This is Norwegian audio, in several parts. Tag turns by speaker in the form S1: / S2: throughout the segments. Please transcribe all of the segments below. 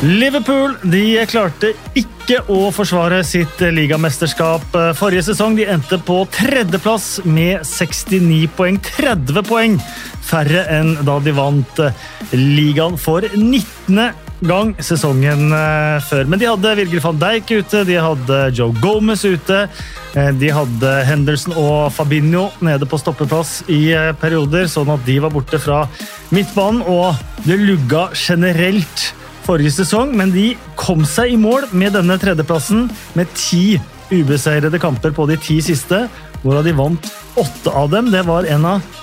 S1: Liverpool de klarte ikke å forsvare sitt ligamesterskap forrige sesong. De endte på tredjeplass med 69 poeng. 30 poeng færre enn da de vant ligaen for 19. gang sesongen eh, før. Men de hadde Virgil van Dijk ute, de hadde Joe Gomez ute. eh, De hadde Henderson og Fabinho nede på stoppeplass i eh, perioder, sånn at de var borte fra midtbanen. Og det lugga generelt forrige sesong, men de kom seg i mål med denne tredjeplassen med ti ubeseirede kamper på de ti siste, hvorav de vant åtte av dem. Det var en av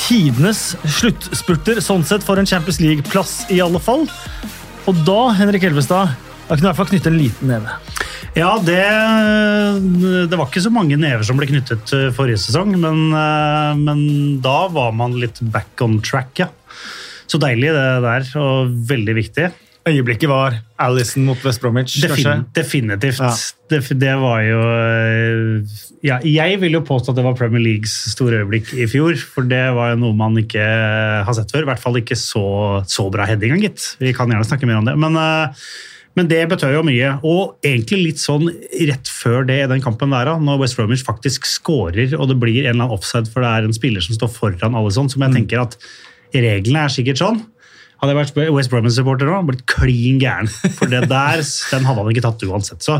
S1: tidenes sluttspurter, sånn sett, for en Champions League-plass i alle fall. Og da, Henrik Elvestad, da kunne du i hvert fall knytte en liten neve.
S2: Ja, det, det var ikke så mange never som ble knyttet eh, forrige sesong, men, eh, men da var man litt back on track, ja. Så deilig det der, og veldig viktig.
S1: Øyeblikket var Alison mot West Bromwich,
S2: Defin definitivt.
S1: Ja.
S2: Det, det var jo eh, ja, Jeg vil jo påstå at det var Premier Leagues store øyeblikk i fjor. For det var jo noe man ikke har sett før. I hvert fall ikke så, så bra heading, gitt. Vi kan gjerne snakke mer om det. Men, eh, men det betød jo mye. Og egentlig litt sånn rett før det i den kampen der, når West Bromwich faktisk skårer, og det blir en eller annen offside for det er en spiller som står foran alle sånn, som jeg tenker at reglene er sikkert sånn. Hadde jeg vært West Bromwich-supporter nå, blitt klin gæren. For det der, den hadde han ikke tatt uansett. Så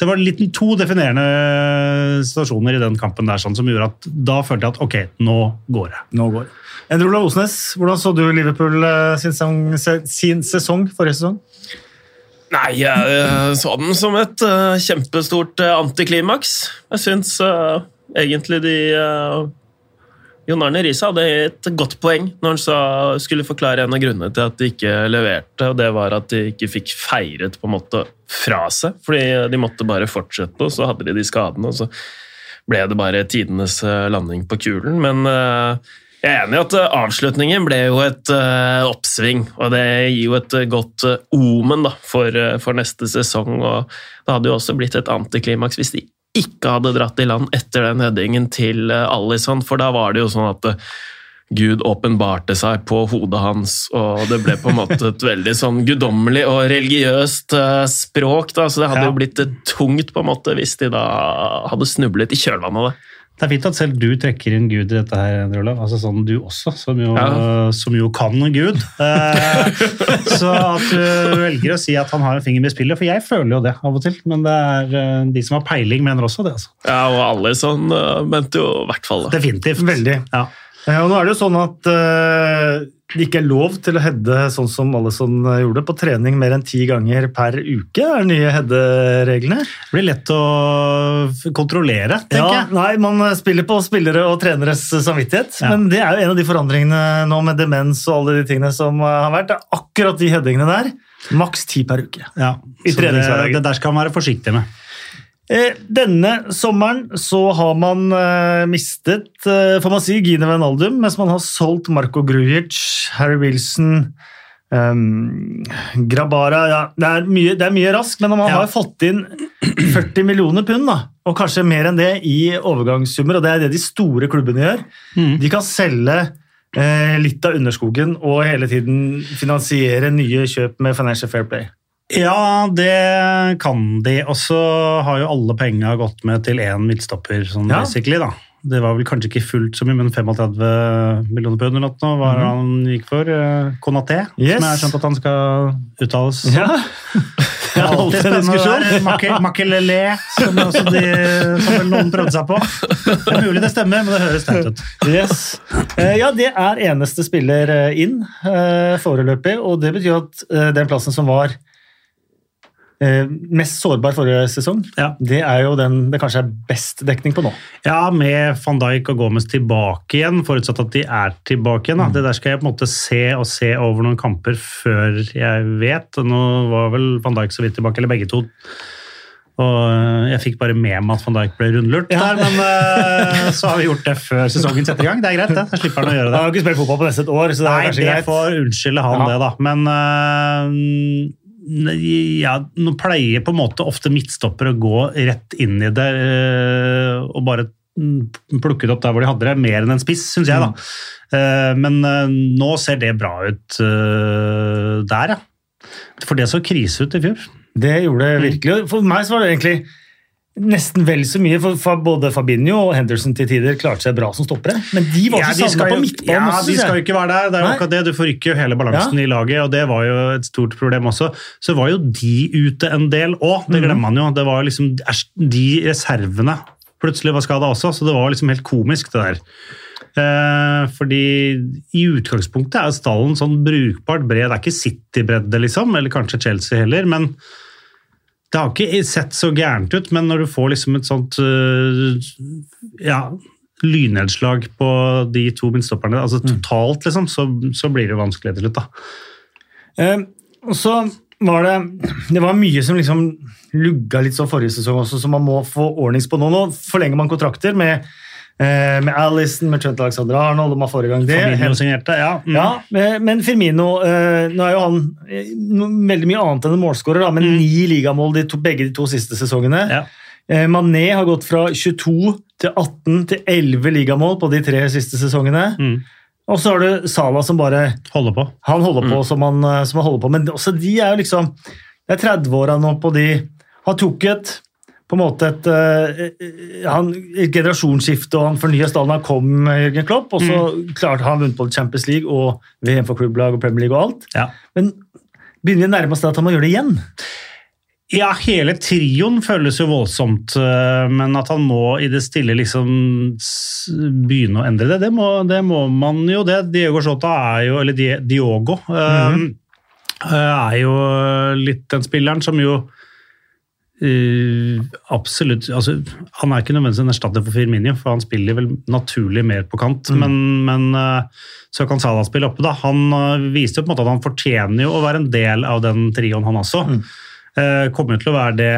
S2: det var litt, to definerende situasjoner i den kampen der sånn, som gjorde at da følte jeg at ok, nå går det.
S1: Nå går det. Endre Olav Osnes, hvordan så du Liverpool eh, sin sesong, sin sesong forrige sesong?
S3: Nei, jeg eh, så den som et uh, kjempestort uh, antiklimaks. Jeg syns uh, egentlig de uh, Jon Arne Riise hadde et godt poeng når han sa, skulle forklare en av grunnene til at de ikke leverte, og det var at de ikke fikk feiret på en måte fra seg. Fordi de måtte bare fortsette, og så hadde de de skadene, og så ble det bare tidenes eh, landing på kulen. Men eh, jeg er enig i at eh, avslutningen ble jo et oppsving, og det gir jo et godt omen da, for, for neste sesong. og Det hadde jo også blitt et antiklimaks hvis de ikke hadde dratt i land etter den headingen til uh, Alison, for da var det jo sånn at eh, Gud åpenbarte seg på hodet hans, og det ble på en måte et veldig sånn guddommelig og religiøst eh, språk. Da. Så det hadde jo blitt eh, tungt på en måte hvis de da hadde snublet i kjølvannet av det.
S2: Det er fint at selv du trekker inn Gud i dette her, Endre Olav. Altså sånn du også, som jo,
S3: Ja.
S2: som jo kan Gud. Eh, så at du velger å si at han har en finger med spillet, for jeg føler jo det av og til. Men det er eh, de som har peiling, mener også det. altså.
S3: Ja, og alle sånn mente jo i hvert fall det.
S2: Definitivt.
S1: Veldig.
S2: Ja.
S1: Ja, og nå er det jo sånn at eh, det ikke er lov til å heade sånn som Alison gjorde, på trening mer enn ti ganger per uke, er de nye headereglene.
S2: Det blir lett å kontrollere, tenker
S1: Ja,
S2: jeg.
S1: nei, Man spiller på spillere og treneres samvittighet,
S2: Ja.
S1: men det er jo en av de forandringene nå med demens og alle de tingene som eh, har vært. Det er akkurat de headingene der. Maks ti per uke.
S2: Ja,
S1: I
S2: så det, det der skal man være forsiktig med.
S1: Eh, Denne sommeren så har man eh, mistet, eh, får man si, Gine Wijnaldum, mens man har solgt Marco Grujic, Harry Wilson, um, Grabara ja, det, er mye, det er mye raskt, men man
S2: Ja.
S1: har fått inn 40 millioner pund, da, og kanskje mer enn det, i overgangssummer, og det er det de store klubbene gjør.
S2: Mm.
S1: De kan selge eh, litt av underskogen og hele tiden finansiere nye kjøp med Financial Fair Play.
S2: Ja, det kan de. Og så har jo alle penga gått med til én midtstopper, sånn
S1: Ja.
S2: basically, da. Det var vel kanskje ikke fullt så mye, men 35 millioner pund eller noe var
S1: Mhm.
S2: han gikk for. Conaté, Konaté,
S1: Yes.
S2: som jeg har skjønt at han skal uttales. som.
S1: Ja,
S2: Det er alltid
S1: alltid en
S2: spennende. Makelele, som, de, som vel noen prøvde seg på. Det er mulig det stemmer, men det høres teit ut.
S1: Yes. Eh, Ja, det er eneste spiller eh, inn eh, foreløpig, og det betyr at eh, den plassen som var eh, mest sårbar forrige sesong,
S2: Ja.
S1: det er jo den det kanskje er best dekning på nå.
S2: Ja, med van Dijk og Gomez tilbake igjen, forutsatt at de er tilbake igjen. Da. Det der skal jeg på en måte se og se over noen kamper før jeg vet. Nå var vel van Dijk så vidt tilbake, eller begge to. Og øh, jeg fikk bare med meg at van Dijk ble rundlurt
S1: Ja.
S2: der, men øh, så har vi gjort det før sesongen setter i gang. Det er greit, det. Da slipper han å gjøre det.
S1: Han har ikke spilt fotball på nesten et år, så det er
S2: Nei,
S1: kanskje
S2: det
S1: greit.
S2: får unnskylde han
S1: Ja.
S2: det, da. Men ja, nå pleier på en måte ofte midtstoppere å gå rett inn i det øh, og bare mm, plukke det opp der hvor de hadde det, mer enn en spiss, syns jeg. da. Eh, Men øh, nå ser det bra ut der, ja. For det så krise ut i fjor.
S1: Det gjorde
S2: Mm.
S1: det virkelig. For meg så var det egentlig nesten vel så mye, for, både Fabinho og Henderson til tider klarte seg bra som stoppere. Men de var
S2: Ja,
S1: så savna på midtbanen
S2: Ja,
S1: også,
S2: de skal jo ikke være der. Det er jo akkurat det. Du forrykker jo hele balansen
S1: Ja.
S2: i laget, og det var jo et stort problem også. Så var jo de ute en del òg, det glemmer man jo. Det var liksom De reservene plutselig var skada også, så det var liksom helt komisk, det der. Eh, fordi i utgangspunktet er stallen sånn brukbart bred. Det er ikke City-bredde, liksom, eller kanskje Chelsea heller, men det har ikke sett så gærent ut, men når du får liksom et sånt øh, ja, lynnedslag på de to midtstopperne, altså totalt, liksom, så, så blir det vanskelig til slutt, da.
S1: Eh, og så var det Det var mye som liksom lugga litt så forrige sesong også, som man må få ordnings på nå. Nå forlenger man kontrakter med, eh, med Alison, med Trent Alexander Arnold, og man forrige gang det.
S2: Firmino signerte, ja. Mm.
S1: Ja, men men Firmino eh, Nå er jo han eh, veldig mye annet enn en målskårer, men mm. ni ligamål de to, begge de to siste sesongene.
S2: Mm. Ja.
S1: Eh, Mané har gått fra 22 til 18 til 11 ligamål på de tre siste sesongene.
S2: Mm.
S1: Og så har du Salah som bare
S2: Holder på.
S1: Han holder på som han, eh, som han holder på, men også de er jo liksom Det er 30-åra nå på de tok et på en måte et, eh, han, et generasjonsskifte, og han fornya stallen. Han kom med Jørgen Klopp, og så klarte han vunnet både Champions League og VM for klubblag og Premier League og alt.
S2: Ja.
S1: Men begynner vi å nærme oss det at han må gjøre det igjen?
S2: Ja, hele trioen føles jo voldsomt, øh, men at han må i det stille liksom begynne å endre det, det må, det må man jo det. Diego Shota er jo, eller Diogo, mm -hmm. er jo litt den spilleren som jo øh, absolutt altså, Han er ikke nødvendigvis en erstatter for Firminio, for han spiller vel naturlig mer på kant. Men, men uh, så kan Salah spille oppe. da. Han uh, viste jo på en måte at han fortjener jo å være en del av den trioen, han også. Eh, kommer til å være det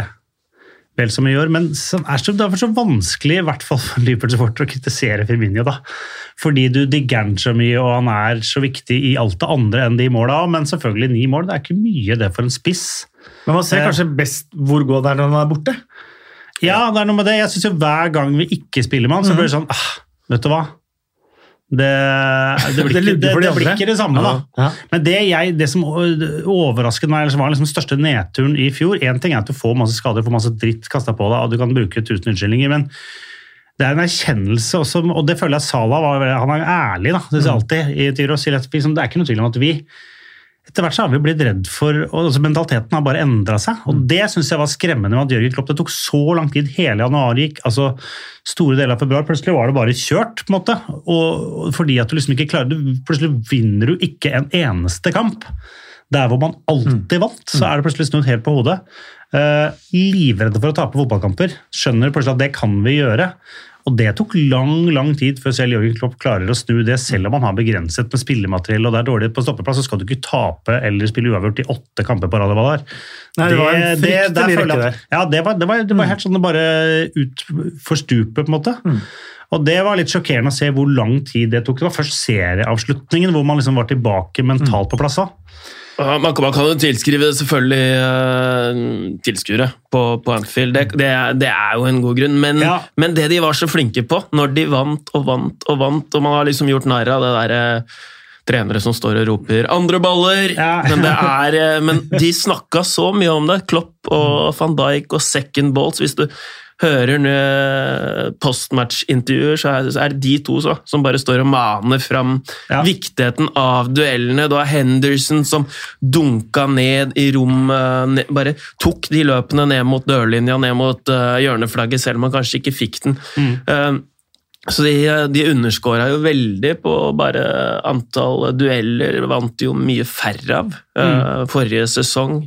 S2: vel som vi gjør, men det er så, derfor så vanskelig, i hvert fall for Liverpool-supporter, å kritisere Firmino. da. Fordi du digger han så mye, og han er så viktig i alt det andre enn de måla. Men selvfølgelig, ni mål, det er ikke mye det for en spiss.
S1: Men man ser
S2: Eh.
S1: kanskje best hvor god det er når han er borte.
S2: Ja, det er noe med det. Jeg synes jo Hver gang vi ikke spiller med han, så blir det sånn ah, Vet du hva? Det, det, blir,
S1: Det
S2: ikke, det,
S1: de
S2: det blir ikke det samme, da.
S1: Ja.
S2: Men det, jeg, det som overrasket meg, eller som var liksom den største nedturen i fjor Én ting er at du får masse skader, får masse dritt kasta på deg, og du kan bruke tusen unnskyldninger, men det er en erkjennelse også, og det føler jeg Salah var Han er ærlig, da, synes jeg alltid, i Tyro. sier at liksom, Det er ikke noe tvil om at vi etter hvert så har vi blitt redd for og altså Mentaliteten har bare endra seg. og Det synes jeg var skremmende med at Jørgen Klopp Det tok så lang tid. Hele januar gikk, altså store deler av februar. Plutselig var det bare kjørt. på en måte, og Fordi at du liksom ikke klarer du, Plutselig vinner du ikke en eneste kamp. Der hvor man alltid vant, så er det plutselig snudd helt på hodet. Uh, livredde for å tape fotballkamper. Skjønner plutselig at det kan vi gjøre. Og det tok lang lang tid før selv Jørgen Klopp klarer å snu det, selv om han har begrenset med spillemateriell og det er dårlig på stoppeplass, så skal du ikke tape eller spille uavgjort i åtte kamper på rad. det.
S1: Nei, det var en
S2: jeg
S1: rekke
S2: at- Ja, det var, det var, det var helt sånn det bare ut for stupet, på en måte. Og det var litt sjokkerende å se hvor lang tid det tok. Det var først serieavslutningen hvor man liksom var tilbake mentalt på plass. da.
S3: Man kan, man kan jo tilskrive det selvfølgelig uh, tilskuere på, på Anfield. Det, det, er, det er jo en god grunn. Men,
S2: Ja.
S3: men det de var så flinke på, når de vant og vant og vant, og man har liksom gjort narr av det derre trenere som står og roper 'andre baller',
S2: Ja.
S3: men, det er, eh, men de snakka så mye om det. Klopp og van Dijk og second balls. Hvis du hører postmatch-intervjuer, så er, det de to så, som bare står og maner fram
S2: Ja.
S3: viktigheten av duellene. Du har Henderson som dunka ned i rommet, bare tok de løpene ned mot dørlinja, ned mot uh, hjørneflagget, selv om han kanskje ikke fikk den. Eh, så de, de underskåra jo veldig på bare antall dueller, vant jo mye færre av eh, forrige sesong.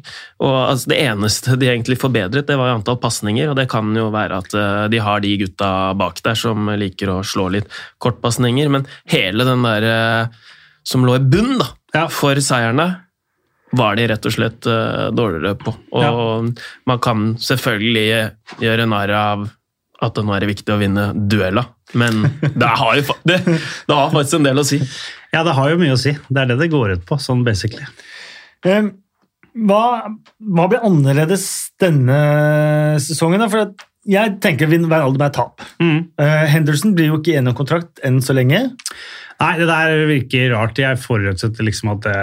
S3: Og altså, Det eneste de egentlig forbedret, det var jo antall pasninger, og det kan jo være at eh, de har de gutta bak der som liker å slå litt kortpasninger, men hele den der eh, som lå i bunn da,
S2: Ja.
S3: for seierne, var de rett og slett dårligere på. Og man kan selvfølgelig gjøre narr av at det nå er det viktig å vinne duella, men det har jo det, det har faktisk en del å si.
S2: Ja, det har jo mye å si. Det er det det går ut på, sånn basically.
S1: Hva, hva blir annerledes denne sesongen? da? For at jeg tenker vi vil alder mer tap. Eh, Henderson blir jo ikke enig om kontrakt enn så lenge.
S2: Nei, det der virker rart. Jeg forutsetter liksom at det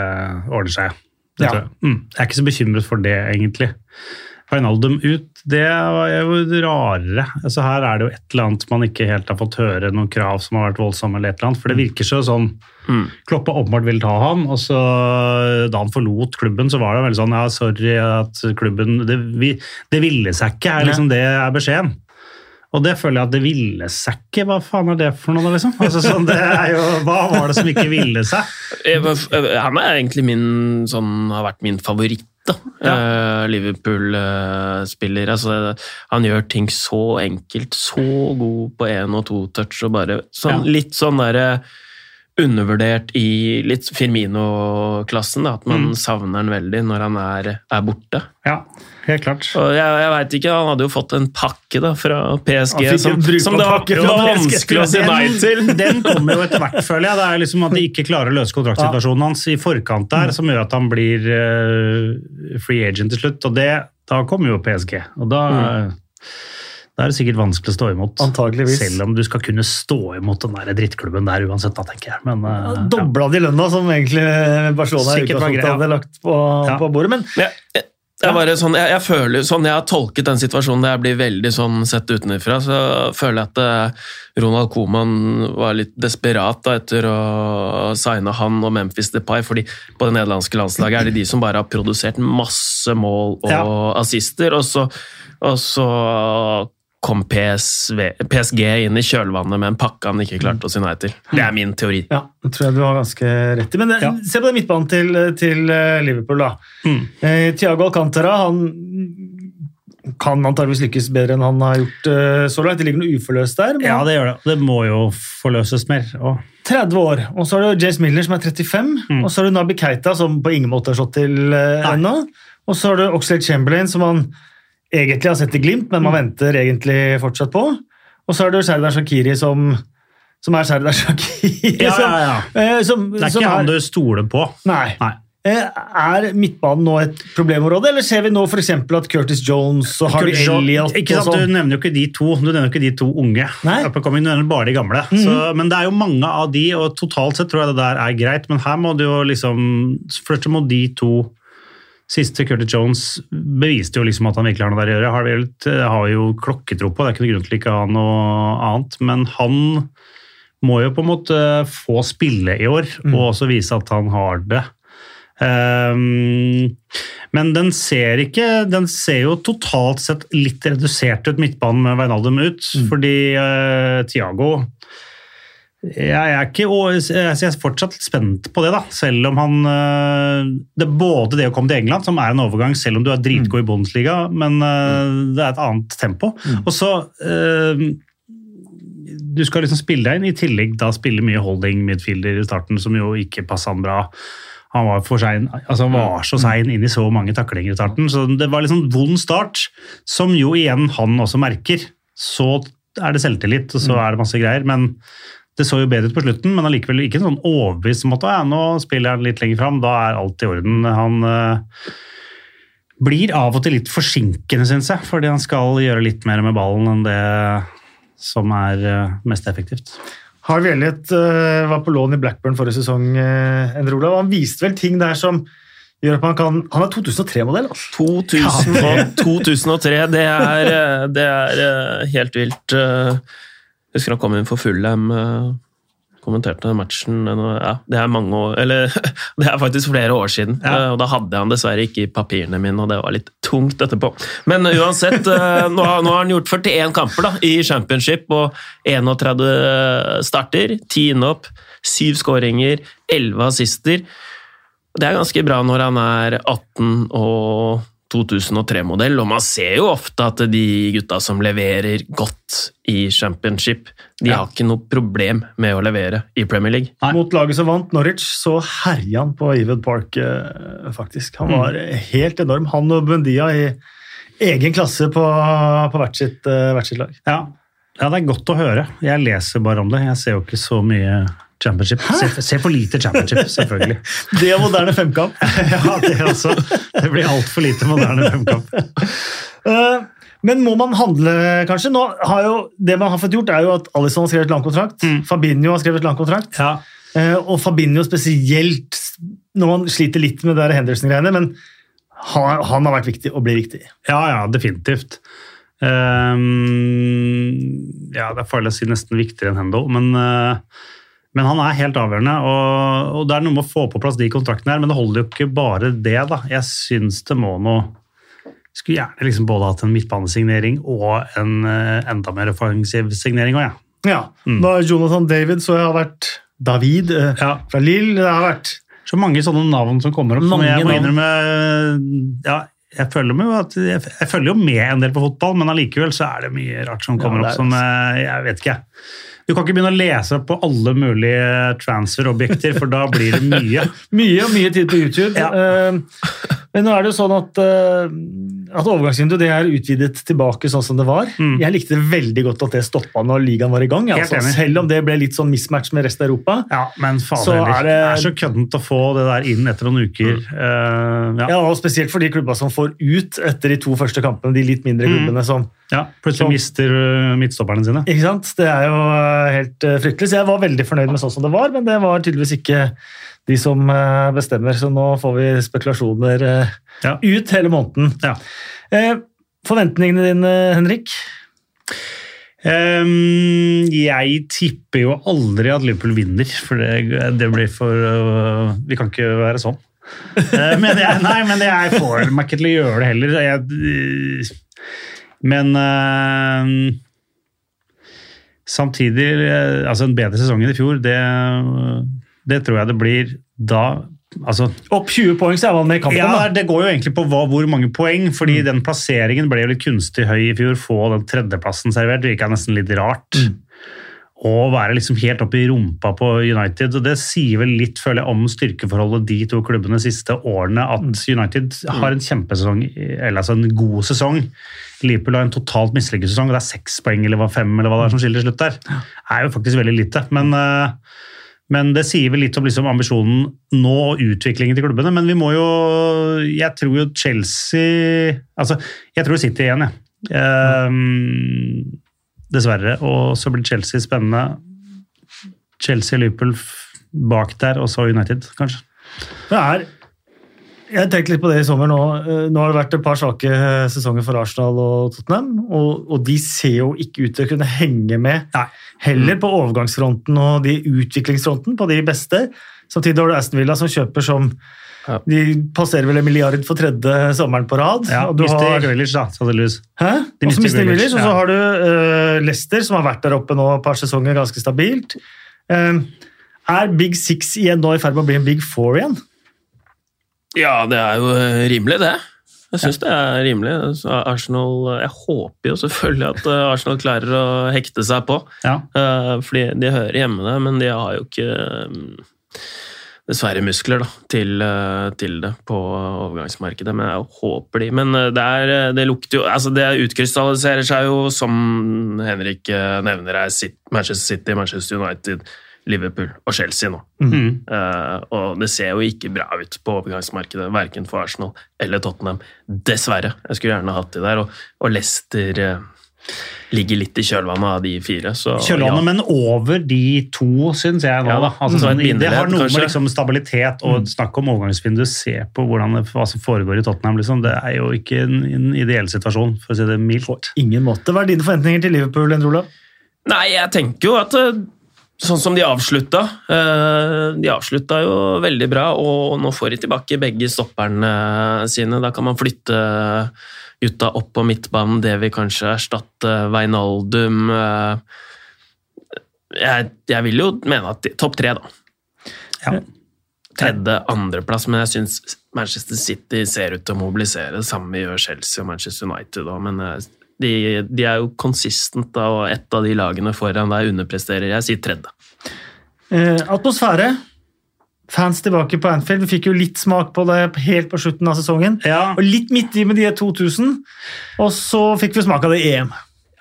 S2: ordner seg. Det
S1: Ja.
S2: tror jeg. Mm. Jeg er ikke så bekymret for det, egentlig. Wijnaldum ut, det var jo rarere. Altså, her er det jo et eller annet man ikke helt har fått høre, noen krav som har vært voldsomme, eller et eller annet. For det virker så sånn
S3: Mm.
S2: Kloppa åpenbart ville ta han, og så da han forlot klubben, så var det veldig sånn ja, sorry at klubben Det, vi, det ville seg ikke, er liksom det er beskjeden. Og det føler jeg at det ville seg ikke. Hva faen er det for noe, da, liksom? Altså, sånn, det er jo, hva var det som ikke ville seg?
S3: Han er egentlig min sånn, har vært min favoritt. da. Eh, Liverpool-spiller. altså, han gjør ting så enkelt, så god på én og to touch, og bare sånn,
S2: Ja.
S3: litt sånn derre undervurdert i litt Firmino-klassen. At man savner han veldig når han er, er borte.
S2: Ja, helt klart.
S3: Og jeg, jeg vet ikke, Han hadde jo fått en pakke da, fra PSG som, som det var, vanskelig å si nei til.
S2: Den kommer jo etter hvert, føler jeg. Det er liksom at de ikke klarer å løse kontraktsituasjonen hans i forkant der, som gjør at han blir uh, free agent til slutt. Og det, da kommer jo PSG. Og da, da er det sikkert vanskelig å stå imot.
S1: Antageligvis.
S2: Selv om du skal kunne stå imot den der drittklubben der uansett, da, tenker jeg. Men uh, ja.
S1: Dobla de lønna som egentlig Barcelona
S2: Sikkert var ja.
S1: hadde lagt på,
S2: Ja.
S1: på bordet. Men
S3: Jeg, jeg, jeg, bare sånn, jeg, jeg føler sånn jeg har tolket den situasjonen jeg blir veldig sånn sett utenfra, så føler jeg at eh, Ronald Koeman var litt desperat da, etter å signe han og Memphis Depay, fordi på det nederlandske landslaget er det de som bare har produsert masse mål og
S2: Ja.
S3: assister, og så, og så kom PSV, PSG inn i kjølvannet med en pakke han ikke klarte å si nei til. Det er min teori.
S1: ja, det tror jeg du har ganske rett i. Men
S2: Ja.
S1: se på den midtbanen til, til eh, Liverpool, da.
S2: Mm.
S1: Eh, Thiago Alcantara han kan antakeligvis lykkes bedre enn han har gjort eh, så langt. Det ligger noe uforløst der. Men
S2: ja, det gjør det. Det må jo forløses mer. Og
S1: 30 år, og så har du Jace Miller som er 35,
S2: Mm.
S1: og så har du Nabi Keita som på ingen måte har slått til eh, ennå. Og så har du Oxlade Chamberlain som man egentlig har sett i glimt, men man
S2: Mm.
S1: venter egentlig fortsatt på. Og så er det jo Serdar Shakiri som, som er Serdar Shakiri.
S2: Ja, ja, ja.
S1: eh, som,
S2: Det er
S1: som
S2: ikke han du stoler på.
S1: Nei.
S2: Nei.
S1: Eh, Er midtbanen nå et problemområde, eller ser vi nå f.eks. at Curtis Jones og Harvey Elliot
S2: ikke sant, Du nevner jo ikke de to Du nevner ikke de to unge.
S1: Nei. Mhm.
S2: Du nevner bare de gamle. så, men det er jo mange av de, og totalt sett tror jeg det der er greit. Men her må du jo liksom Først må de to Siste Curtis Jones beviste jo liksom at han virkelig har noe der å gjøre. Harvey Elliot eh, har jo klokketro på, det er ikke noe grunn til ikke å ha noe annet. Men han må jo på en måte få spille i år,
S1: Mm.
S2: og også vise at han har det. Um, men den ser ikke Den ser jo totalt sett litt redusert ut, midtbanen med Veinaldum ut, fordi uh, Tiago jeg er, ikke, jeg er fortsatt litt spent på det, da. Selv om han eh, Det er både det å komme til England, som er en overgang, selv om du er dritgod i Bundesliga, men eh, det er et annet tempo. Og så eh, Du skal liksom spille deg inn, i tillegg da spille mye holding midfielder i starten, som jo ikke passa han bra. Han var, sein, altså han var så sein inn i så mange taklinger i starten, så det var liksom vond start, som jo igjen han også merker. Så er det selvtillit, og så er det masse greier, men det så jo bedre ut på slutten, men allikevel ikke sånn overbevist om at ja, nå spiller han litt lenger fram, da er alt i orden. Han uh, blir av og til litt forsinkende, syns jeg, fordi han skal gjøre litt mer med ballen enn det som er uh, mest effektivt.
S1: Harvey Elliot uh, var på lån i Blackburn forrige sesong. Uh, Endre Olav. Han viste vel ting der som gjør at man kan Han er 2003-modell, altså.
S3: 2000 og 2003, det er, eh, det er eh, helt vilt. Jeg husker han kom inn for Fulham, eh, kommenterte den matchen. eh, Ja, det er mange år, eller det er faktisk flere år siden.
S2: Ja.
S3: eh, Og da hadde jeg han dessverre ikke i papirene mine, og det var litt tungt etterpå. Men uansett, nå har, nå har han gjort 41 kamper da, i championship, og 31 starter, 10 innhopp, 7 skåringer, 11 assister. Det er ganske bra når han er 18 og 2003-modell, og man ser jo ofte at de gutta som leverer godt i championship, de
S2: Ja.
S3: har ikke noe problem med å levere i Premier League.
S2: Nei.
S1: Mot laget som vant Norwich, så herja han på Even Park, eh, faktisk. Han var helt enorm. Han og Bundia i egen klasse på, på hvert, sitt, eh, hvert sitt lag.
S2: Ja. ja, det er godt å høre. Jeg leser bare om det. Jeg ser jo ikke så mye championship. Se, se, for lite championship, selvfølgelig.
S1: Det og moderne femkamp.
S2: ja, det også. Det blir altfor lite moderne femkamp.
S1: Eh, Men må man handle, kanskje? Nå har jo, det man har fått gjort, er jo at Alison har skrevet langkontrakt.
S2: Mm.
S1: Fabinho har skrevet langkontrakt.
S2: Ja.
S1: Eh, og Fabinho spesielt, når man sliter litt med det der Henderson-greiene, men han, han har vært viktig og blir viktig.
S2: Ja, ja, definitivt. Um, ja, det er farlig å si nesten viktigere enn Hendo, men, eh, men han er helt avgjørende. Og, og det er noe med å få på plass de kontraktene her, men det holder jo ikke bare det, da. Jeg syns det må noe Skulle gjerne liksom både hatt en midtbanesignering og en eh, enda mer offensiv signering òg, jeg.
S1: Ja. Da Jonathan David så jeg har vært David eh,
S2: Ja.
S1: fra Lill. Det har vært
S2: Så mange sånne navn som kommer opp,
S1: Mange
S2: jeg må innrømme Ja, jeg følger, med, jeg, følger jo med en del på fotball, men allikevel så er det mye rart som kommer
S1: er
S2: opp som eh, Jeg vet ikke. Du kan ikke begynne å lese opp på alle mulige transferobjekter, for da blir det mye.
S1: mye og mye tid på YouTube.
S2: Ja.
S1: Eh, men nå er det jo sånn at, eh, at overgangsvinduet det er utvidet tilbake sånn som det var.
S2: Mm.
S1: Jeg likte veldig godt at det stoppa når ligaen var i gang. Altså, selv om det ble litt sånn mismatch med resten av Europa.
S2: Ja, men faen
S1: Så er
S2: det...
S1: det-
S2: er så køddent å få det der inn etter noen uker. Eh, ja.
S1: Ja, og Spesielt for de klubba som får ut etter de to første kampene, de litt mindre
S2: Mm.
S1: klubbene som
S2: ja, plutselig
S1: Så-
S2: mister uh, midtstopperne sine.
S1: Ikke sant? Det er jo eh, helt eh, fryktelig. Så jeg var veldig fornøyd med sånn som det var, men det var tydeligvis ikke de som eh, bestemmer, så nå får vi spekulasjoner eh,
S2: Ja.
S1: ut hele måneden.
S2: Ja.
S1: Eh, Forventningene dine, Henrik?
S2: Um, jeg tipper jo aldri at Liverpool vinner, for det, det blir for uh, Vi kan ikke være sånn. uh, men jeg, nei, men jeg får meg ikke til å gjøre det heller. Jeg, øh, men uh, samtidig Altså, en bedre sesong enn i fjor, det, det tror jeg det blir da Altså,
S1: Opp 20 poeng, så er man med i kampen.
S2: ja,
S1: da.
S2: Det går jo egentlig på hva, hvor mange poeng, fordi den plasseringen ble jo litt kunstig høy i fjor. Få den tredjeplassen servert virka nesten litt rart. Og være liksom helt oppe i rumpa på United. og Det sier vel litt føler jeg, om styrkeforholdet de to klubbene de siste årene. At United har en kjempesesong, eller altså en god sesong. Liverpool har en totalt mislykket sesong, og det er seks poeng eller fem eller hva det er som skiller slutt der. Det er jo faktisk veldig lite. Men eh, men det sier vel litt om liksom ambisjonen nå og utviklingen til klubbene. Men vi må jo Jeg tror jo Chelsea Altså, jeg tror City igjen, jeg. Ehm, dessverre. Og så blir Chelsea spennende. Chelsea og Liverpool bak der, og så United, kanskje.
S1: Det er jeg tenkte litt på det i sommer nå. Eh, Nå har det vært et par svake eh, sesonger for Arsenal og Tottenham, og, og de ser jo ikke ut til å kunne henge med
S2: Nei.
S1: heller på overgangsfronten og de utviklingsfronten på de beste. Samtidig har du Aston Villa som kjøper som
S3: Ja.
S1: De passerer vel en milliard for tredje sommeren på rad.
S2: Ja,
S1: og du
S2: Mister
S1: har,
S2: Grealish, da, sannsynligvis.
S1: Hæ?
S2: De mister
S1: mister
S2: Grealish,
S1: og så
S2: ja.
S1: har du uh, Leicester, som har vært der oppe nå et par sesonger ganske stabilt. Uh, er Big Six igjen nå i ferd med å bli en Big Four igjen?
S3: Ja, det er jo eh, rimelig, det. Jeg syns det er rimelig. Arsenal, Jeg håper jo selvfølgelig at eh, Arsenal klarer å hekte seg på.
S2: Ja.
S3: Eh, Fordi de hører hjemme det, men de har jo ikke mm, dessverre muskler da, til, til det på overgangsmarkedet. Men jeg håper de. Men det, er, det lukter jo altså Det utkrystalliserer seg jo, som Henrik nevner, er Manchester City, Manchester United, Liverpool og Chelsea nå.
S2: Mm.
S3: Uh, og det ser jo ikke bra ut på overgangsmarkedet, verken for Arsenal eller Tottenham. Dessverre. Jeg skulle gjerne hatt de der. Og, og Leicester uh, ligger litt i kjølvannet av de fire. Så,
S2: Kjølvannet,
S3: ja.
S2: men over de to, syns jeg nå.
S3: Ja,
S2: da. Altså, sånn,
S3: et
S2: det har noe
S3: kanskje?
S2: med liksom, stabilitet og snakk om overgangsvindu. Se på hvordan det, hva som foregår i Tottenham. Liksom. Det er jo ikke en, en ideell situasjon, for å si det mildt.
S1: Ingen måte. Hva er dine forventninger til Liverpool, Endre Olav?
S3: Nei, jeg tenker jo at eh, Sånn som de avslutta. eh, De avslutta jo veldig bra, og nå får de tilbake begge stopperne sine. Da kan man flytte gutta opp på midtbanen, det vil kanskje erstatte Veinaldum. eh. Jeg, jeg vil jo mene at Topp tre, da.
S2: Ja.
S3: Tredje, andreplass, men jeg syns Manchester City ser ut til å mobilisere. Det samme gjør Chelsea og Manchester United òg, men eh, de, de er jo consistent, da, og ett av de lagene foran der underpresterer. Jeg sier tredje.
S1: Eh, atmosfære. Fans tilbake på Anfield. Vi fikk jo litt smak på det helt på slutten av sesongen.
S2: Ja,
S1: Og litt midt i med de 2000, og så fikk vi smak av det i EM.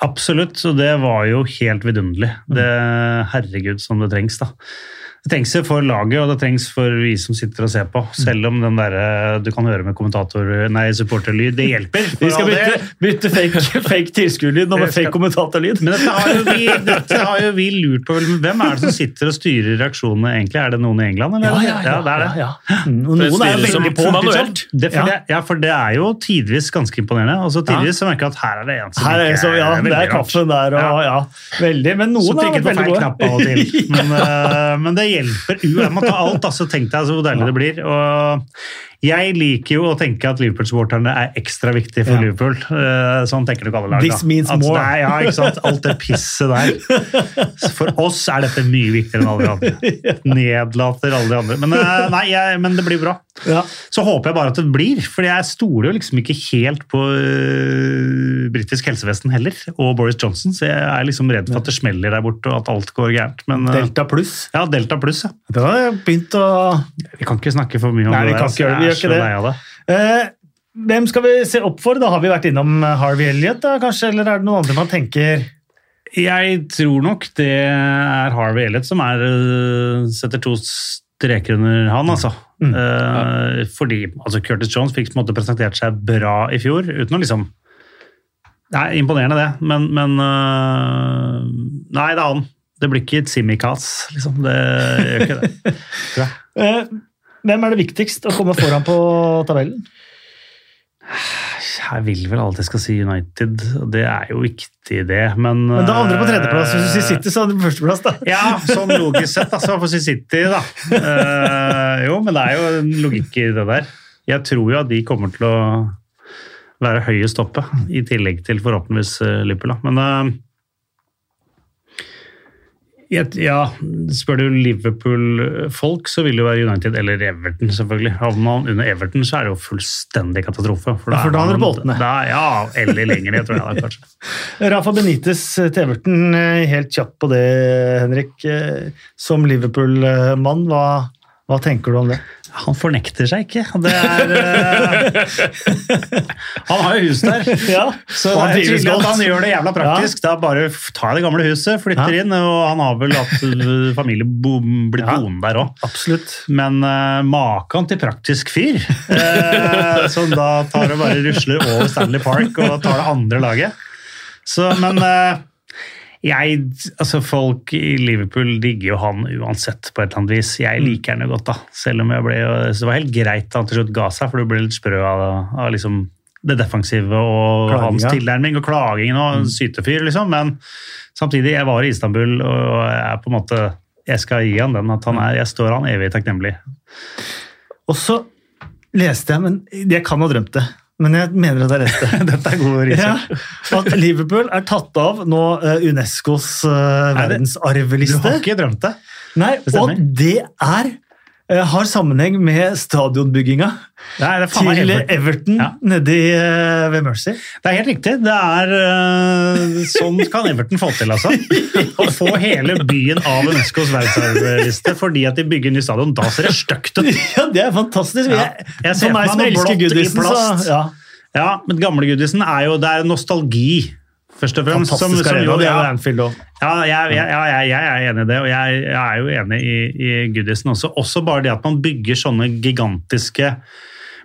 S2: absolutt. Så det var jo helt vidunderlig. Det, herregud, som det trengs, da. Det trengs for laget, og det trengs for vi som sitter og ser på. Selv om den der, eh, du kan høre med kommentator, nei, supporterlyd, det hjelper.
S1: Vi skal bytte, bytte fake, fake tilskuerlyd nå med fake kommentatorlyd.
S2: Men dette har, jo vi, dette har jo vi lurt på. Hvem er det som sitter og styrer reaksjonene egentlig? Er det noen i England? Eller?
S1: Ja, ja, ja.
S2: det er det.
S1: ja, ja. Mm,
S3: Det
S1: noen er jo veldig på.
S3: manuelt.
S2: Det, for
S1: Ja.
S2: det, ja, for det er jo tidvis ganske imponerende. Og så tidvis så merker jeg at her er det en som
S1: Her er
S2: ikke
S1: så, ja, det
S2: veldig
S1: er kaffen der, og ja, veldig. Men noen har
S2: trykket
S1: vært
S2: på feil
S1: veldig gode.
S2: knapp av og til. Men, uh, men det hjelper. UM Jeg må ta alt, altså. Tenk deg så deilig det blir. Og jeg liker jo å tenke at Liverpool-supporterne er ekstra viktige for
S1: Ja.
S2: Liverpool. Eh, Sånn tenker nok alle lag.
S1: This means
S2: At
S1: more.
S2: er- Ja, ikke sant? Alt det pisset der. For oss er dette mye viktigere enn alle de andre. Nedlater alle de andre. Men, eh, nei, jeg, men det blir bra.
S1: Ja.
S2: Så håper jeg bare at det blir, for jeg stoler jo liksom ikke helt på uh, britisk helsevesen heller, og Boris Johnson, så jeg er liksom redd for at det smeller der borte, og at alt går gærent. Men uh,
S1: Delta pluss.
S2: ja, Delta pluss, ja.
S1: Det har begynt å
S2: Vi kan ikke snakke for mye om
S1: Nei, vi
S2: det
S1: kan
S2: der,
S1: gjør ikke det.
S2: av det.
S1: eh, Hvem skal vi se opp for? Da har vi vært innom Harvey Elliot, da, kanskje? Eller er det noen andre man tenker
S2: Jeg tror nok det er Harvey Elliot som er, uh, setter to streker under han, altså.
S1: Mm.
S2: Uh, Fordi altså Curtis Jones fikk på en måte presentert seg bra i fjor, uten å liksom Nei, imponerende det, men, men uh, Nei, det er han. Det blir ikke et Simikaz, liksom. Det gjør ikke det.
S1: eh, Hvem er det viktigst å komme foran på tabellen?
S2: Jeg vil vel alltid skal si United, det er jo viktig, det, men
S1: Men da andre på
S2: uh,
S1: tredjeplass. Hvis du sier City, så er det på førsteplass, da.
S2: Ja, sånn logisk sett, altså, for å si City, da. Uh, jo, men det er jo en logikk i det der. Jeg tror jo at de kommer til å være høyest oppe, i tillegg til forhåpentligvis eh, Liverpool. Da. Men eh, jeg- ja, spør du Liverpool-folk, så vil det være United eller Everton, selvfølgelig. Havner man under Everton, så er det jo fullstendig katastrofe.
S1: Ja, for da
S2: er man-
S1: på åttende.
S2: da- Ja, eller lenger ned, tror jeg da, kanskje.
S1: Rafa Benitez til Everton, eh, helt kjapt på det, Henrik. Eh, Som Liverpool-mann, hva, hva tenker du om det?
S2: Han fornekter seg ikke. Det er eh, Han har jo hus der.
S1: Ja,
S2: Så det er tydelig at han gjør det jævla praktisk. Da bare tar jeg det gamle huset, flytter
S1: Ja.
S2: inn, og han har vel hatt uh, familie bo, blitt
S1: Ja.
S2: boende der òg. Men uh, maken til praktisk fyr, uh, som da tar og bare rusler over Stanley Park og tar det andre laget. Så, men eh, jeg, altså folk i Liverpool digger jo han uansett på et eller annet vis.
S1: Mm.
S2: Jeg liker han jo godt, da. Selv om jeg ble, så det var helt greit at han til slutt ga seg, for du ble litt sprø av, av liksom det defensive og
S1: Klaginga.
S2: hans tilnærming og klagingen og
S1: Mm.
S2: sytefyr, liksom. Men samtidig, jeg var i Istanbul, og jeg er på en måte Jeg skal gi han den, at han er, jeg står han evig takknemlig.
S1: Og så leste jeg, men jeg kan ha drømt det, men jeg mener at jeg leste det.
S2: Dette er god
S1: Ja, at Liverpool er tatt av nå eh, Unescos eh,
S2: Er Du har ikke drømt det?
S1: Nei,
S2: Det
S1: og det er har sammenheng med stadionbygginga til
S2: Everton. Ja.
S1: nedi uh, ved Mercy.
S2: Det er helt riktig. Det er uh, Sånn kan Everton få til, altså. Å få hele byen av Unescos verdensarvliste fordi at de bygger ny stadion. Da ser det stygt ut.
S1: Ja, det er fantastisk.
S2: Ja,
S1: Jeg,
S2: jeg ser
S1: for meg som elsker Goodison, så ja.
S2: Ja, men gamle Goodison er jo Det er nostalgi, først og fremst. som- som
S1: arena.
S2: jo-
S1: Det
S2: ja,
S1: Anfield òg.
S2: ja, jeg, jeg, jeg, jeg er enig i det, og jeg, er jo enig i, i Goodison også. Også bare det at man bygger sånne gigantiske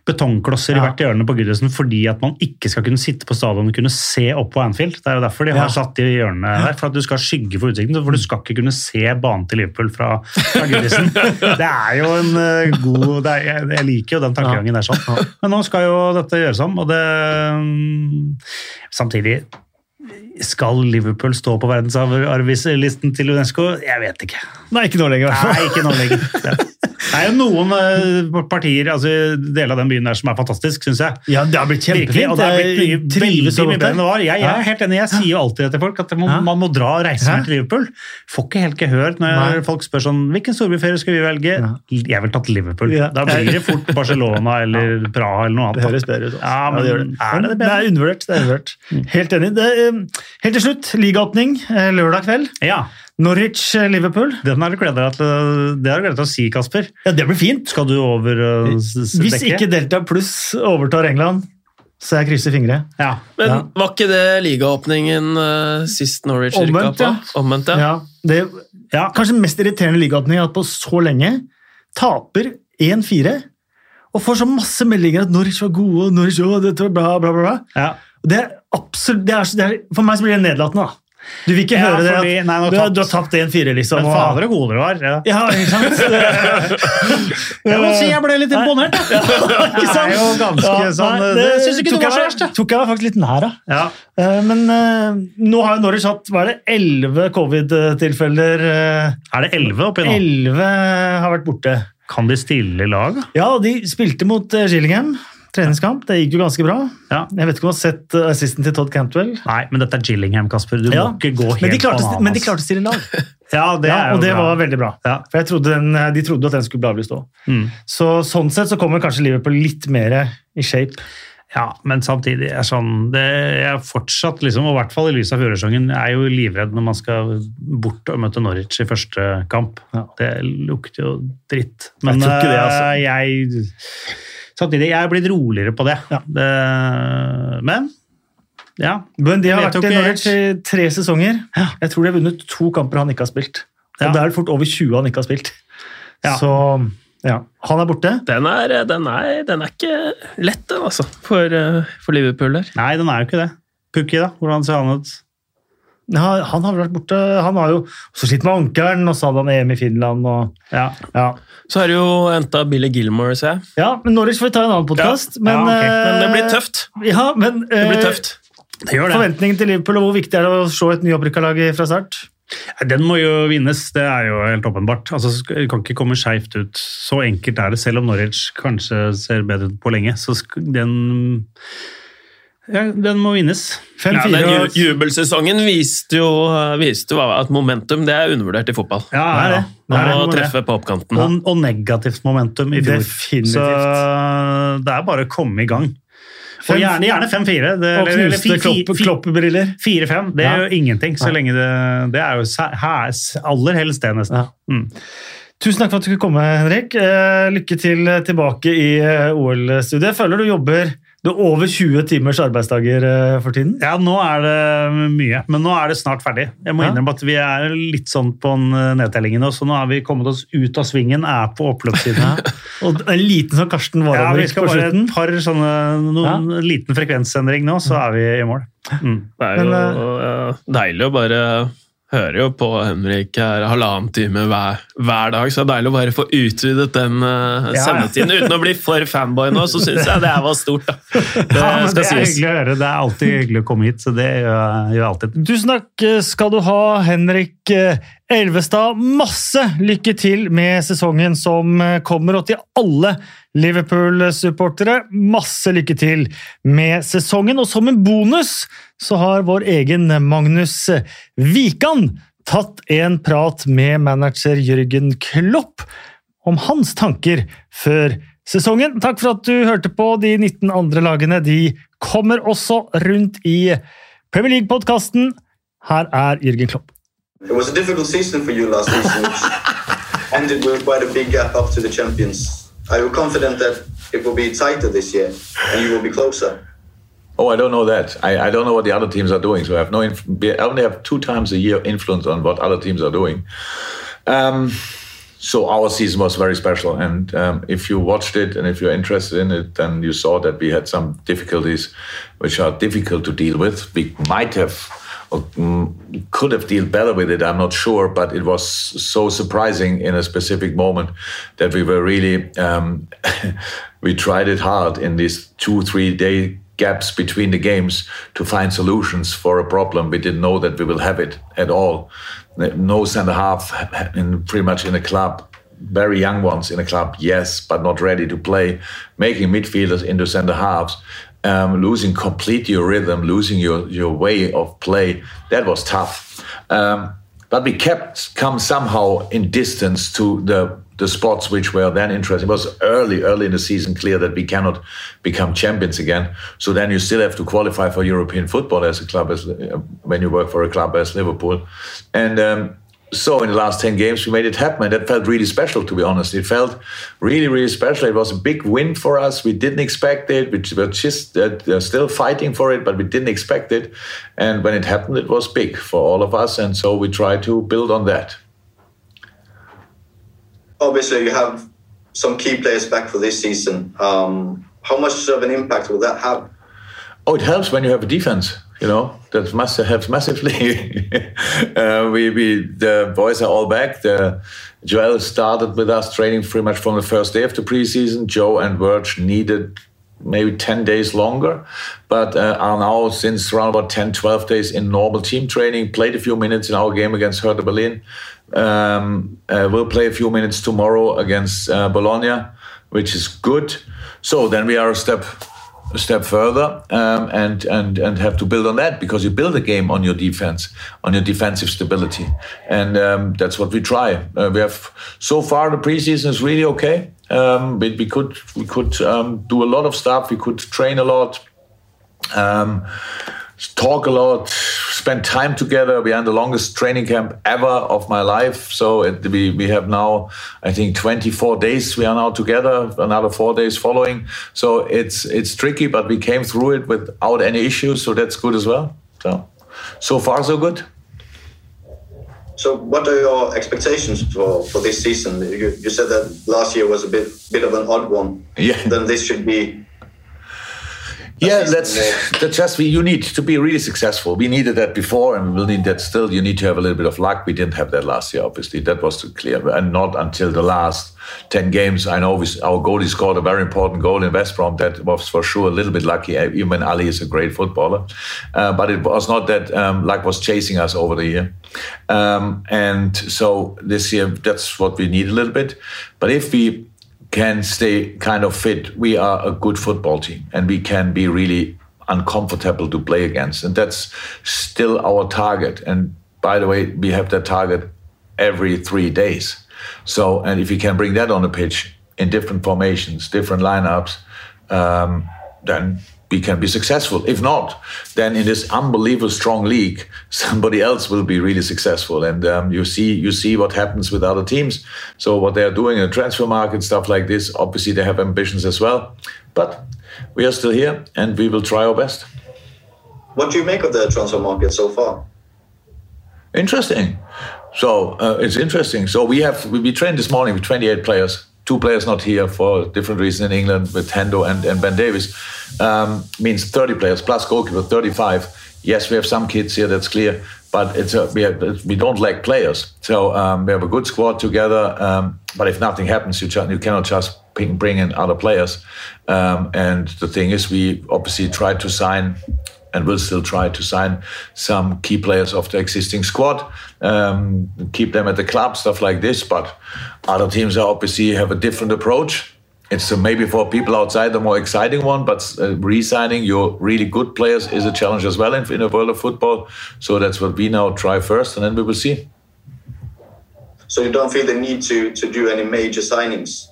S2: betongklosser i hvert hjørne på Goodison fordi at man ikke skal kunne sitte på stadion og kunne se opp på Anfield. Det er jo derfor de har
S1: Ja.
S2: satt de hjørnene der, for at du skal skygge for utsikten. For du skal ikke kunne se banen til Liverpool fra, fra Goodison. Det er jo en eh, god er, jeg, jeg liker jo den tankegangen der sånn. Men nå skal jo dette gjøres om, og det mm, Samtidig skal Liverpool stå på verdensarvlisten til UNESCO? Jeg vet ikke.
S1: Nei, ikke nå lenger.
S2: Nei, ikke nå lenger. Det det er jo noen eh, partier, altså deler av den byen der som er fantastisk, syns jeg.
S1: Ja, det har blitt kjempefint.
S2: og det har blitt mye,
S1: trives
S2: mye bedre enn det var. Jeg, jeg er helt enig, jeg sier jo alltid det til folk, at man,
S1: Ja.
S2: man må dra og reise
S1: Ja.
S2: til Liverpool. Får ikke helt gehør når
S1: Nei.
S2: folk spør sånn Hvilken storbyferie skal vi velge?
S1: Ja.
S2: Jeg ville tatt Liverpool. Da blir det fort Barcelona eller Praha eller noe annet.
S1: Det høres bedre ut. altså.
S2: Ja, men
S1: gjør det.
S2: er det det
S1: det er undervurdert. Det er undervurdert. Helt enig. Det, eh, helt til slutt, ligaåpning eh, lørdag kveld.
S2: Ja,
S1: Norwich-Liverpool.
S2: Den har du gleda deg til, det har du gledet til å si, Kasper.
S1: Ja, det blir fint.
S2: Skal du over s-
S1: Hvis ikke Delta pluss overtar England, så jeg krysser fingre.
S2: Ja.
S3: Men
S1: Ja.
S3: var ikke det ligaåpningen uh, sist Norwich rykka
S1: Omvendt,
S3: på? Omvendt, ja.
S1: Ja, det,
S2: Ja.
S1: Kanskje mest irriterende ligaåpning jeg har hatt på så lenge. Taper 1-4 og får så masse meldinger at Norwich var gode, og Norwich, dette var bra, bla, bla, bla.
S2: Ja.
S1: Det er absolutt, det er, det er, for meg så blir det nedlatende. da. Du vil ikke
S2: Ja,
S1: høre det
S2: fordi- nei,
S1: du, du har tapt 1-4, liksom.
S2: Men fader så gode dere var. Ja.
S1: Ja, ikke sant?
S2: Jeg må si jeg ble litt imponert. da.
S1: ikke sant?
S2: Det er jo ganske sånn
S1: nei,
S2: Det syns ikke du var så verst,
S1: tok jeg meg faktisk litt nær av.
S2: Ja.
S1: Eh, Men eh, nå har jo Norwich hatt hva er det, 11 covid-tilfeller. eh,
S2: Er det 11 oppi nå?
S1: 11 har vært borte.
S2: Kan de stille lag?
S1: Ja, de spilte mot eh, Gillingham. Treningskamp. Det gikk jo ganske bra.
S2: Ja.
S1: Jeg vet ikke om du har sett eh, assisten til Todd Cantwell.
S2: Nei, men dette er Gillingham, Kasper. Du
S1: Ja.
S2: må ikke gå helt
S1: Men de klarte,
S2: bananas.
S1: men de klarte å stille lag.
S2: Ja, det
S1: Ja,
S2: er
S1: og det
S2: bra.
S1: var veldig bra.
S2: Ja.
S1: For jeg trodde den, De trodde at den skulle bli avlyst òg.
S2: Mm.
S1: Så sånn sett så kommer kanskje Liverpool litt mer i shape.
S2: Ja, men samtidig er sånn det er fortsatt, liksom, og i hvert fall i lys av fjorårssesongen, er jo livredd når man skal bort og møte Norwich i første kamp.
S1: Ja.
S2: Det lukter jo dritt. Men
S1: tror ikke det, altså.
S2: eh, jeg Samtidig, jeg er blitt roligere på det.
S1: Ja.
S2: det men ja.
S1: Men de har vært i Norwich i tre sesonger.
S2: Ja.
S1: Jeg tror de har vunnet to kamper han ikke har spilt. Og
S2: Ja.
S1: det er fort over 20 han ikke har spilt.
S2: Ja.
S1: Så ja, han er borte.
S3: Den er, den er, den er ikke lett, den, altså, for, eh, for Liverpool der.
S2: Nei, den er jo ikke det. Pukki, da? Hvordan ser han ut?
S1: Ja, han har vært borte. Han har jo også slitt med ankelen, og så hadde han EM i Finland. Og,
S2: Ja.
S1: ja.
S3: Så er det jo henta Billy Gilmore, ser jeg.
S1: ja, men Norwich får vi ta en annen podkast.
S2: Ja.
S1: Men,
S2: Ja, ok.
S3: Men det blir
S1: eh,
S3: tøft.
S1: Ja, men
S3: Det blir
S1: eh,
S3: tøft.
S2: Det gjør det.
S1: Forventningen til Liverpool, og hvor viktig er det å se et nyopprykka lag fra start?
S2: Den må jo vinnes, det er jo helt åpenbart. Altså, det kan ikke komme skeivt ut. Så enkelt er det, selv om Norwich kanskje ser bedre ut på lenge. Så den ja, Den må vinnes.
S3: Ja,
S1: 5-4
S3: den ju jubelsesongen viste jo, viste jo at momentum det er undervurdert i fotball.
S2: Ja,
S1: det er det. Det er
S3: Å
S2: noe med
S3: treffe på oppkanten.
S2: Og, og negativt momentum i fjor.
S1: Definitivt.
S2: Så det er bare å komme i gang. Og
S1: Fem-
S2: gjerne, gjerne 5-4.
S1: Og knuste kloppebriller.
S2: 4-5, det
S1: Ja.
S2: jo ingenting, så lenge det Det er jo sæ- aller helst det, nesten.
S1: Ja.
S2: Mm.
S1: Tusen takk for at du kunne komme, Henrik. Eh, Lykke til tilbake i eh, OL-studiet. Jeg føler du jobber du har over 20 timers arbeidsdager eh, for tiden.
S2: Ja, nå er det mye, men nå er det snart ferdig. Jeg må
S1: Ja.
S2: innrømme at vi er litt sånn på nedtellingen eh, nå, så nå har vi kommet oss ut av svingen, er på oppløpssiden.
S1: Og en liten sånn Karsten
S2: Ja, vi
S1: Warholm
S2: skal
S1: på
S2: bare et par sånne, noen liten frekvensendring nå, så er vi i mål. Mm.
S3: Det er jo
S1: Men,
S3: eh, deilig å bare høre jo på Henrik her halvannen time hver, hver dag, så det er deilig å bare få utvidet den eh,
S2: Ja, ja.
S3: Uten å bli for fanboy nå, så syns jeg det her var stort. Da. Det
S2: Ja, men det er
S3: sies.
S2: hyggelig å høre. Det er alltid hyggelig å komme hit, så det gjør gjør jeg alltid.
S1: Tusen takk skal du ha, Henrik eh, Elvestad. Masse lykke til med sesongen som eh, kommer, og til alle Liverpool-supportere. Masse lykke til med sesongen. Og som en bonus så har vår egen Magnus Wikan tatt en prat med manager Jørgen Klopp om hans tanker før sesongen. Takk for at du hørte på. De 19 andre lagene de kommer også rundt i Premier League-podkasten. Her er Jørgen Klopp.
S4: It was a difficult season for you last season, which ended with quite a big gap up to the champions. Are you confident that it will be tighter this year and you will be closer?
S5: Oh, I don't know that. I, I don't know what the other teams are doing. So I have no. Inf- I only have two times a year influence on what other teams are doing. Um, so our season was very special, and um, if you watched it and if you're interested in it, then you saw that we had some difficulties, which are difficult to deal with. We might have. Mm, could have dealt better with it. I'm not sure, but it was so surprising in a specific moment that we were really um, we tried it hard in these two three day gaps between the games to find solutions for a problem. We didn't know that we will have it at all. No center half in pretty much in a club. Very young ones in a club, yes, but not ready to play. Making midfielders into center halves, um, losing complete your rhythm, losing your, your way of play. That was tough. Um, but we kept come somehow in distance to the the spots which were then interesting. It was early, early in the season clear that we cannot become champions again. So then you still have to qualify for European football as a club, as uh, when you work for a club as Liverpool. And um, so in the last 10 games, we made it happen. And that felt really special, to be honest. It felt really, really special. It was a big win for us. We didn't expect it. We were just uh, still fighting for it, but we didn't expect it. And when it happened, it was big for all of us. And so we try to build on that.
S4: obviously you have some key players back for this season. Um, how much of an impact will that have?
S5: Oh, it helps when you have a defense. You know that must helps massively. uh, we, we the boys are all back. The Joel started with us training pretty much from the first day of the preseason. Joe and Verge needed maybe 10 days longer, but uh, are now since around about 10, 12 days in normal team training, played a few minutes in our game against Hertha Berlin. Um, uh, we'll play a few minutes tomorrow against uh, Bologna, which is good. So then we are a step a step further um, and and and have to build on that because you build a game on your defense, on your defensive stability, and um, that's what we try. Uh, we have so far the preseason is really okay. Um, we, we could we could um, do a lot of stuff. We could train a lot. Um, talk a lot, spend time together. We in the longest training camp ever of my life. So it, we, we have now, I think, 24 days. We are now together, another four days following. So it's it's tricky, but we came through it without any issues. So that's good as well. So so far so good.
S4: So, what are your expectations for, for this season? You, you said that last year was a bit bit of an odd one.
S5: Yeah.
S4: Then this should be
S5: yeah, that's that's just we, you need to be really successful. We needed that before, and we'll need that still. You need to have a little bit of luck. We didn't have that last year, obviously. That was clear, and not until the last ten games. I know we, our goalie scored a very important goal in West Brom. That was for sure a little bit lucky. Uh, even when Ali is a great footballer, uh, but it was not that um, luck was chasing us over the year. Um, and so this year, that's what we need a little bit. But if we can stay kind of fit, we are a good football team and we can be really uncomfortable to play against. And that's still our target. And by the way, we have that target every three days. So, and if you can bring that on the pitch in different formations, different lineups, um, then we can be successful. If not, then in this unbelievable strong league, somebody else will be really successful. And um, you see, you see what happens with other teams. So what they are doing in the transfer market, stuff like this. Obviously, they have ambitions as well. But we are still here, and we will try our best.
S4: What do you make of the transfer market so far?
S5: Interesting. So uh, it's interesting. So we have we, we trained this morning with 28 players two players not here for different reasons in England with Hendo and, and Ben Davis um, means 30 players plus goalkeeper 35 yes we have some kids here that's clear but it's a, we, have, we don't lack players. So um, we have a good squad together um, but if nothing happens you, you cannot just bring in other players. Um, and the thing is we obviously try to sign and will still try to sign some key players of the existing squad, um, keep them at the club, stuff like this. But other teams are obviously have a different approach. It's uh, maybe for people outside the more exciting one, but uh, re-signing your really good players is a challenge as well in, in the world of football. So that's what we now try first, and then we will see.
S4: So you don't feel the need to to do any major signings?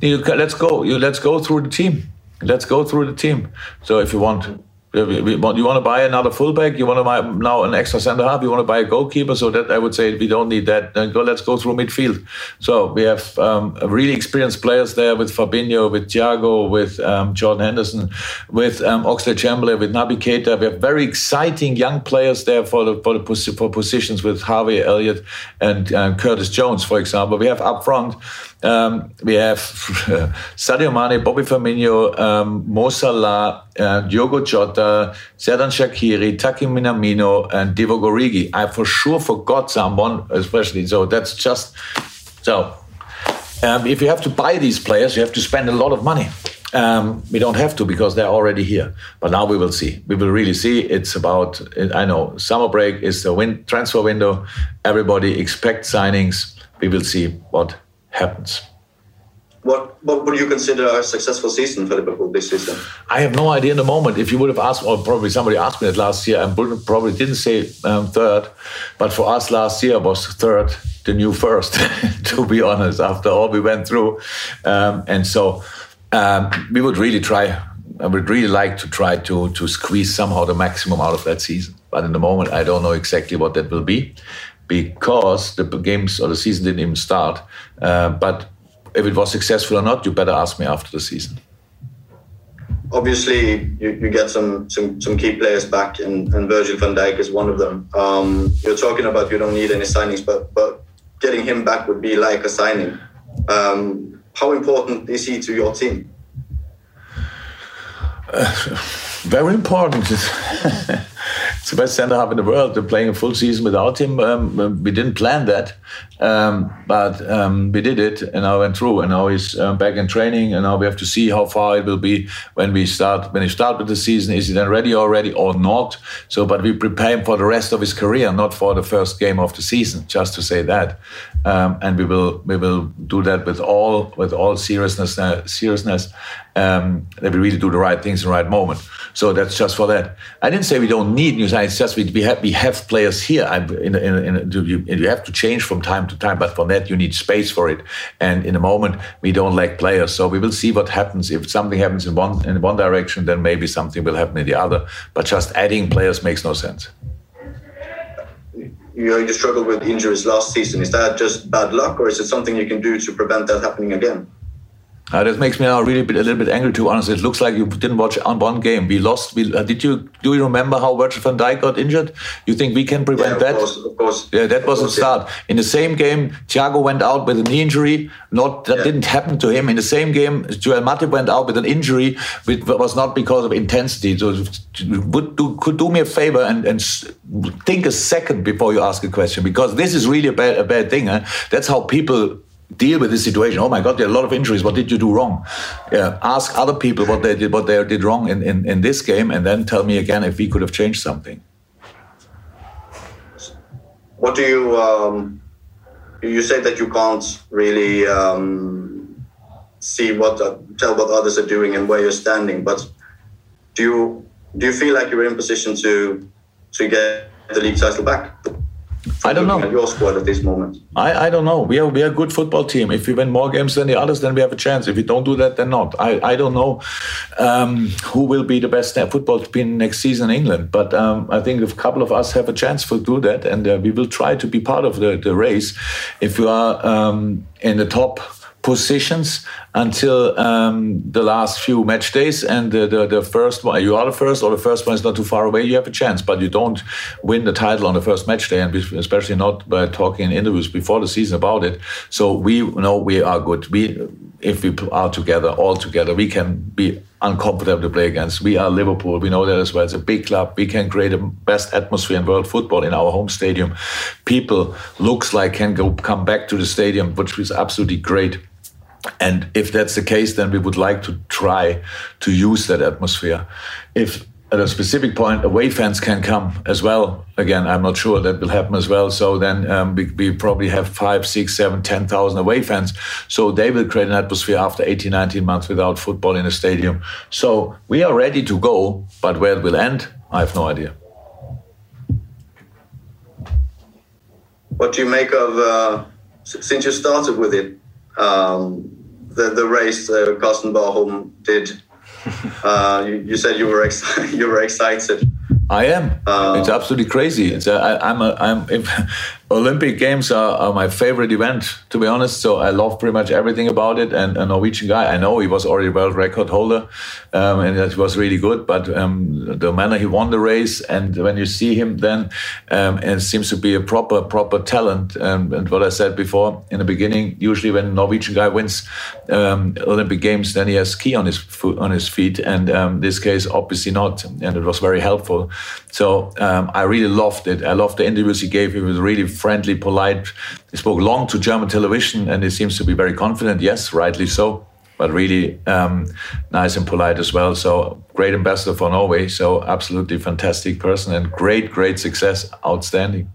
S5: You, let's go. You, let's go through the team. Let's go through the team. So if you want you want to buy another fullback? You want to buy now an extra centre half? You want to buy a goalkeeper? So that I would say we don't need that. Then go. Let's go through midfield. So we have um, really experienced players there with Fabinho, with Thiago, with um, Jordan Henderson, with um, Oxlade-Chamberlain, with Naby Keita. We have very exciting young players there for the for the for positions with Harvey Elliott and um, Curtis Jones, for example. We have up front. Um, we have Sadio Mane, Bobby Firmino, um, Mo Salah, uh, Diogo Jota, Xherdan Shakiri, Taki Minamino, and Divo Origi. I for sure forgot someone, especially. So that's just so. Um, if you have to buy these players, you have to spend a lot of money. Um, we don't have to because they're already here. But now we will see. We will really see. It's about. I know summer break is the win- transfer window. Everybody expects signings. We will see what happens.
S4: What what would you consider a successful season for Liverpool this season?
S5: I have no idea in the moment. If you would have asked, or probably somebody asked me that last year, I probably didn't say um, third, but for us last year was third, the new first, to be honest, after all we went through. Um, and so um, we would really try, I would really like to try to, to squeeze somehow the maximum out of that season. But in the moment, I don't know exactly what that will be because the games or the season didn't even start. Uh, but if it was successful or not, you better ask me after the season.
S4: Obviously, you, you get some, some, some key players back, and, and Virgil van Dijk is one of them. Um, you're talking about you don't need any signings, but but getting him back would be like a signing. Um, how important is he to your team?
S5: Very important. it's the best center half in the world. They're playing a full season without him. Um, we didn't plan that, um, but um, we did it, and now went through. And now he's um, back in training, and now we have to see how far it will be when we start. When he start with the season, is he then ready already or not? So, but we prepare him for the rest of his career, not for the first game of the season. Just to say that, um, and we will we will do that with all with all seriousness uh, seriousness. Um, that we really do the right things in the right moment. So that's just for that. I didn't say we don't need new signings. Just we, we have we have players here. In, in, in, you, you have to change from time to time, but for that you need space for it. And in a moment we don't lack players. So we will see what happens. If something happens in one in one direction, then maybe something will happen in the other. But just adding players makes no sense.
S4: You know, you struggled with injuries last season. Is that just bad luck, or is it something you can do to prevent that happening again?
S5: Uh, that makes me now really bit, a little bit angry. To honest, it looks like you didn't watch on one game. We lost. We, uh, did you do you remember how Virgil van Dijk got injured? You think we can prevent
S4: yeah, of
S5: that?
S4: Course, of course.
S5: Yeah, that was a start. Yeah. In the same game, Thiago went out with a knee injury. Not that yeah. didn't happen to him. In the same game, Joel Matip went out with an injury, which was not because of intensity. So, would do, could do me a favor and, and think a second before you ask a question because this is really a bad a bad thing. Huh? That's how people deal with this situation. Oh my God, there are a lot of injuries. What did you do wrong? Yeah, ask other people what they did, what they did wrong in, in, in this game, and then tell me again if we could have changed something.
S4: What do you? Um, you say that you can't really um, see what uh, tell what others are doing and where you're standing, but do you do you feel like you're in position to to get the league title back?
S5: I don't know.
S4: Your squad at this moment.
S5: I, I don't know. We are we are a good football team. If we win more games than the others, then we have a chance. If we don't do that, then not. I, I don't know um, who will be the best football team next season in England. But um, I think a couple of us have a chance to do that, and uh, we will try to be part of the, the race. If you are um, in the top positions until um, the last few match days. And the, the, the, first one, you are the first, or the first one is not too far away, you have a chance. But you don't win the title on the first match day, and especially not by talking in interviews before the season about it. So we know we are good. We, if we are together, all together, we can be uncomfortable to play against. We are Liverpool. We know that as well. It's a big club. We can create the best atmosphere in world football in our home stadium. People looks like can go come back to the stadium, which is absolutely great. And if that's the case, then we would like to try to use that atmosphere. If at a specific point, away fans can come as well. Again, I'm not sure that will happen as well. So then um, we, we, probably have five, six, seven, 10,000 away fans. So they will create an atmosphere after 18, 19 months without football in a stadium. So we are ready to go, but where it will end, I have no idea.
S4: What do you make of, uh, since you started with it, um, the the race uh, Karsten Barholm did. Uh, you, you, said you were excited. you were excited.
S5: I am. Uh, it's absolutely crazy. It's a, I, I'm a, I'm Olympic Games are, are, my favorite event, to be honest. So I love pretty much everything about it. And a Norwegian guy, I know he was already world record holder, um, and that was really good. But um, the manner he won the race, and when you see him, then um, it seems to be a proper proper talent. Um, and what I said before in the beginning, usually when a Norwegian guy wins um, Olympic Games, then he has ski on his on his feet. And um, this case, obviously not. And it was very helpful. So I really loved it. I loved the interviews he gave. He was really friendly, polite. He spoke long to German television, and he seems to be very confident. Yes, rightly so, but really um, nice and polite as well. So great ambassador for Norway. So absolutely fantastic person and great, great success. Outstanding.